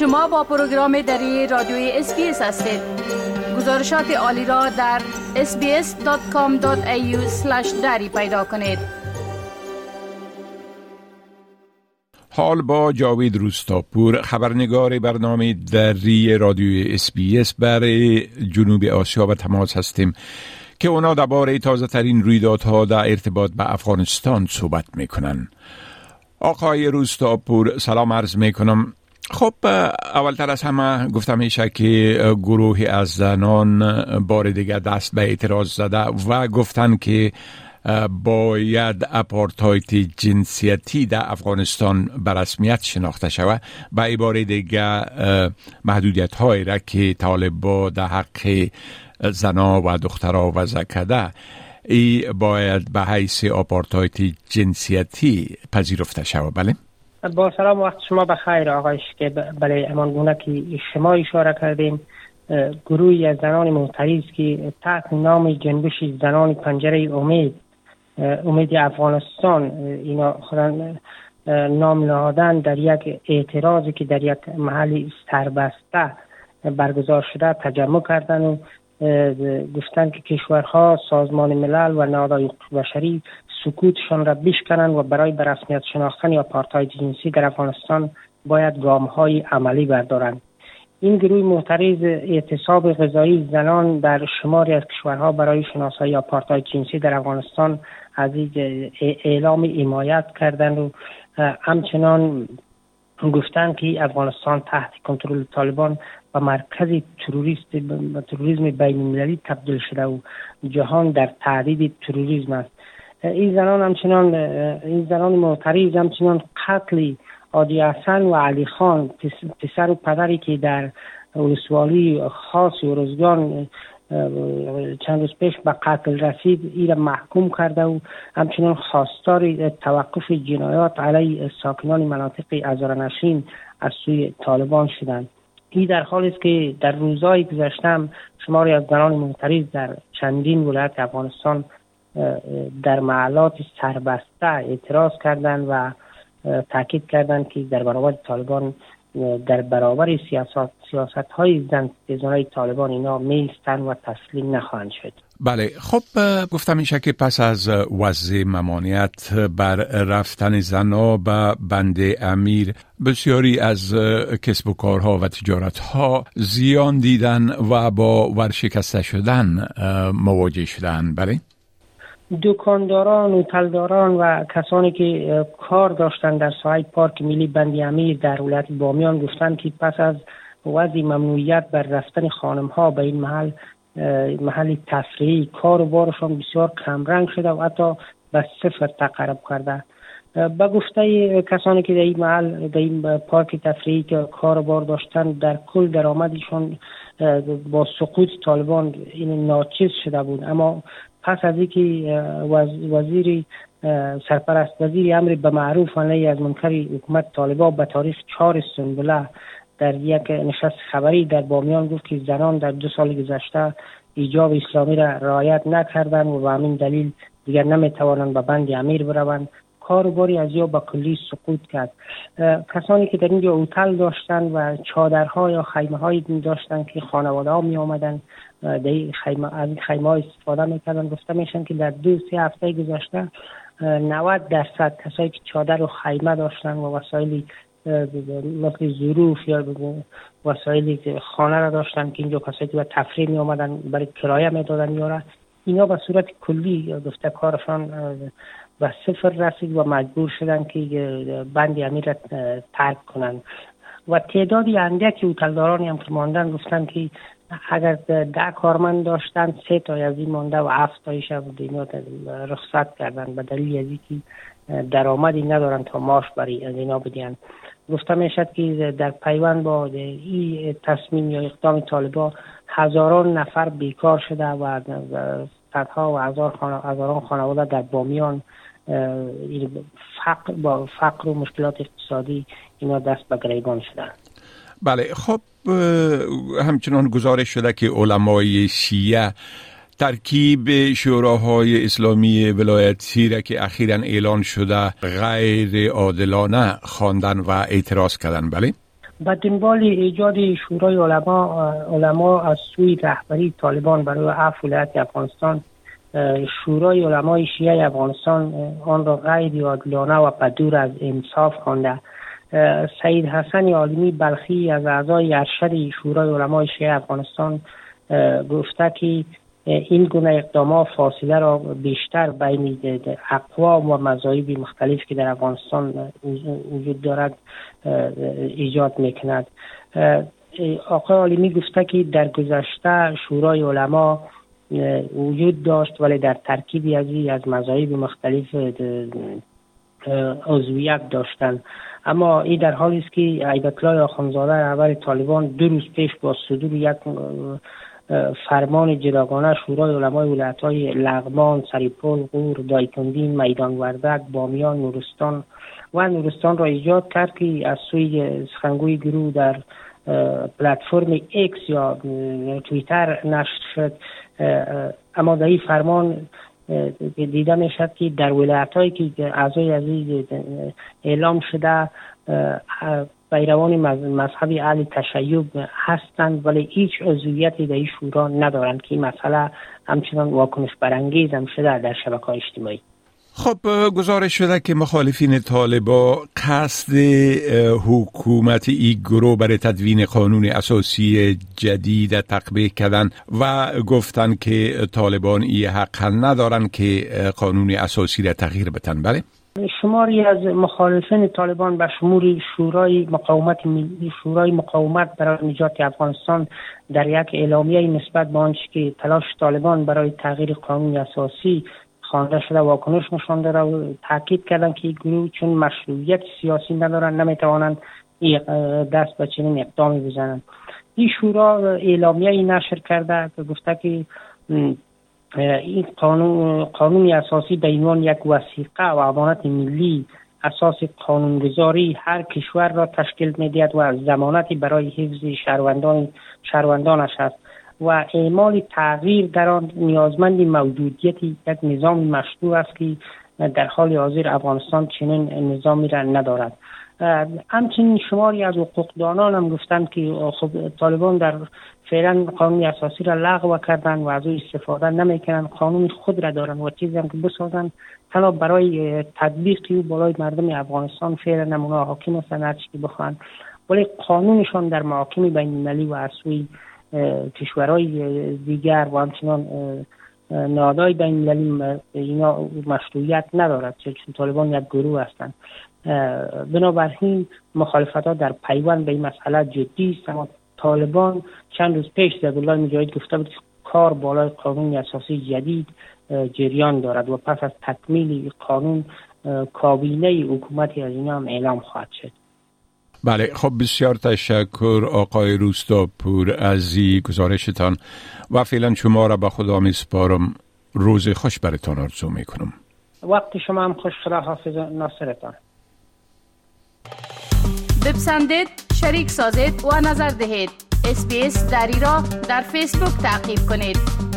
شما با پروگرام دری رادیوی SBS هستید. گزارشات عالی را در sbs.com.au دری پیدا کنید. حال با جاوید روستاپور خبرنگار برنامه دری رادیوی SBS برای جنوب آسیا به تماس هستیم که اونا درباره تازه ترین رویدادها در ارتباط به افغانستان صحبت می‌کنن. آقای روستاپور سلام عرض می‌کنم. خب اولتر از همه گفتم میشه که گروهی از زنان بار دیگه دست به اعتراض زده و گفتن که باید اپارتایت جنسیتی در افغانستان به رسمیت شناخته شود به عباره دیگه محدودیت هایی را که در حق زنا و دخترها و زکده ای باید به حیث آپارتایت جنسیتی پذیرفته شود بله؟ با سلام وقت شما بخیر آقایش که برای امان گونه که شما اشاره کردیم گروهی از زنان معتریض که تحت نام جنبش زنان پنجره امید امید افغانستان اینا خودن نام نهادن در یک اعتراضی که در یک محل سربسته برگزار شده تجمع کردن و گفتن که کشورها سازمان ملل و نهادهای بشری سکوتشان را بشکنند و برای به رسمیت شناختن یا پارتای جنسی در افغانستان باید گام های عملی بردارند. این گروه معترض اعتصاب غذایی زنان در شماری از کشورها برای شناسایی آپارتاید جنسی در افغانستان از اعلام حمایت کردند و همچنان گفتند که افغانستان تحت کنترل طالبان و مرکز تروریست تروریسم بین المللی تبدیل شده و جهان در تعدید تروریسم است. این زنان همچنان این زنان معترض همچنان قتل عادی حسن و علی خان پسر و پدری که در ولسوالی خاص روزگان چند روز پیش به قتل رسید ای را محکوم کرده و همچنان خواستار توقف جنایات علیه ساکنان مناطق ازارنشین از سوی طالبان شدند. این در حالی است که در روزهای گذشته شماری از زنان معترض در چندین ولایت افغانستان در معلات سربسته اعتراض کردند و تاکید کردند که در برابر طالبان در برابر سیاست سیاست های زن های طالبان اینا میستن و تسلیم نخواهند شد. بله خب گفتم میشه که پس از وضع ممانعت بر رفتن زنا به بند امیر بسیاری از کسب و کارها و تجارت ها زیان دیدن و با ورشکسته شدن مواجه شدن. بله؟ دکانداران و تلداران و کسانی که کار داشتن در سایت پارک ملی بندی امیر در ولایت بامیان گفتند که پس از وضع ممنوعیت بر رفتن خانم ها به این محل محل تفریحی کار و بارشان بسیار کمرنگ شده و حتی به صفر تقرب کرده. به گفته کسانی که در این محل در این پارک تفریحی که کار و بار داشتن در کل درآمدشان با سقوط طالبان این ناچیز شده بود. اما پس از اینکه وزیر سرپرست وزیر امر به معروف علیه از منکر حکومت طالبا به تاریخ چهار سنبله در یک نشست خبری در بامیان گفت که زنان در دو سال گذشته ایجاب اسلامی را رعایت نکردند و به همین دلیل دیگر نمی‌توانند به بند امیر بروند. کاروباری از یا به کلی سقوط کرد. کسانی که در اینجا اوتل داشتن و چادرها یا خیمه هایی داشتن که خانواده ها می آمدن در خیمه از خیمه ها استفاده می‌کردن. گفته میشن که در دو سه هفته گذشته 90 درصد کسایی که چادر و خیمه داشتن و وسایلی مثل ظروف یا وسایلی که خانه را داشتن که اینجا کسایی که به تفریح می آمدن برای کرایه می دادن یارا اینا به صورت کلی گفته کارشان و صفر رسید و مجبور شدن که بند امیر را ترک کنند و تعدادی اندکی اوتلدارانی هم که ماندن گفتن که اگر ده کارمند داشتن سه تا از این مانده و هفت تایش اینا رخصت کردن. به دلیل از اینکه درآمدی ندارن تا ماش برای از اینا بدین. گفته می‌شد که در پیوند با این تصمیم یا اقدام طالبا هزاران نفر بیکار شده و صدها و هزار هزاران خانواده در بامیان فقر با فقر و مشکلات اقتصادی اینا دست به گریبان شدن. بله خب همچنان گزارش شده که علمای شیعه ترکیب شوراهای اسلامی ولایتی را که اخیرا اعلان شده غیر عادلانه خواندن و اعتراض کردن. بله؟ به دنبال ایجاد شورای علما علما از سوی رهبری طالبان برای عفو ولایت افغانستان شورای علمای شیعه افغانستان آن را غیر عادلانه و بدور از انصاف خوانده. سید حسن عالمی بلخی از اعضای ارشد شورای علمای شیعه افغانستان گفته که این گونه اقدامات فاصله را بیشتر بین اقوام و مذاهب مختلف که در افغانستان وجود دارد ایجاد می‌کند. آقای عالمی گفته که در گذشته شورای علما وجود داشت ولی در ترکیبی از از مذاهب مختلف عضویت داشتند اما این در حالی است که عیبت الله آخانزاده اول طالبان دو روز پیش با صدور یک فرمان جداگانه شورای علمای ولایت های لغمان، سریپول، غور، دایکندین، میدان وردک، بامیان، نورستان و نورستان را ایجاد کرد که از سوی سخنگوی گروه در پلتفرم X یا تویتر نشر شد. اما در این فرمان دیده می شد که در ولایت هایی که اعضای عزیز اعلام شده پیروان مذهب اهل تشیع هستند ولی هیچ عضویتی در این شورا ندارند که این مسئله همچنان واکنش برانگیز هم شده در شبکه اجتماعی. خب گزارش شده که مخالفین طالبا قصد حکومت ای گروه برای تدوین قانون اساسی جدید تقبیه کردن و گفتن که طالبان ای حق ندارن که قانون اساسی را تغییر بتن بله؟ شماری از مخالفین طالبان به شمول شورای مقاومت ملی شورای مقاومت برای نجات افغانستان در یک اعلامیه نسبت به آنچه که تلاش طالبان برای تغییر قانون اساسی خوانده شده واکنش نشان داده و تاکید کردن که گروه چون مشروعیت سیاسی ندارن نمی‌توانند دست به چنین اقدامی بزنند این شورا اعلامیه نشر کرده که گفته که این قانون قانون اساسی به عنوان یک وسیقه و امانت ملی اساس قانونگذاری هر کشور را تشکیل می‌دهد و زمانتی برای حفظ شهروندان شهروندانش است. و اعمال تغییر در آن نیازمند موجودیت یک نظام مشروع است که در حال حاضر افغانستان چنین نظامی را ندارد. همچنین شماری از حقوقدانان هم گفتند که خب طالبان در فعلا قانون اساسی را لغو کردن و از او استفاده نمی‌کنن قانون خود را دارن و چیزی هم که بسازن تنها برای تطبیق او بالای مردم افغانستان فعلا نمونه حاکم هستن هر چی بخوان ولی قانونشان در محاکم بین المللی و سوی کشورهای دیگر و همچنان نادای بین اینا مشروعیت ندارد چون طالبان یک گروه هستند. بنابراین مخالفت ها در پیوند به این مسئله جدی است اما طالبان چند روز پیش الله مجاهد گفته بود کار بالای قانون اساسی جدید جریان دارد و پس از تکمیل قانون کابینه حکومتی از اینا هم اعلام خواهد شد. بله خب بسیار تشکر آقای روستاپور از گزارشتان و فعلا شما را به خدا میسپارم. روز خوش برتان آرزو می‌کنم. وقت شما هم خوش خدا حافظ ناصرتان. بپسندید شریک سازید و نظر دهید. اسپیس دری را در فیسبوک تعقیب کنید.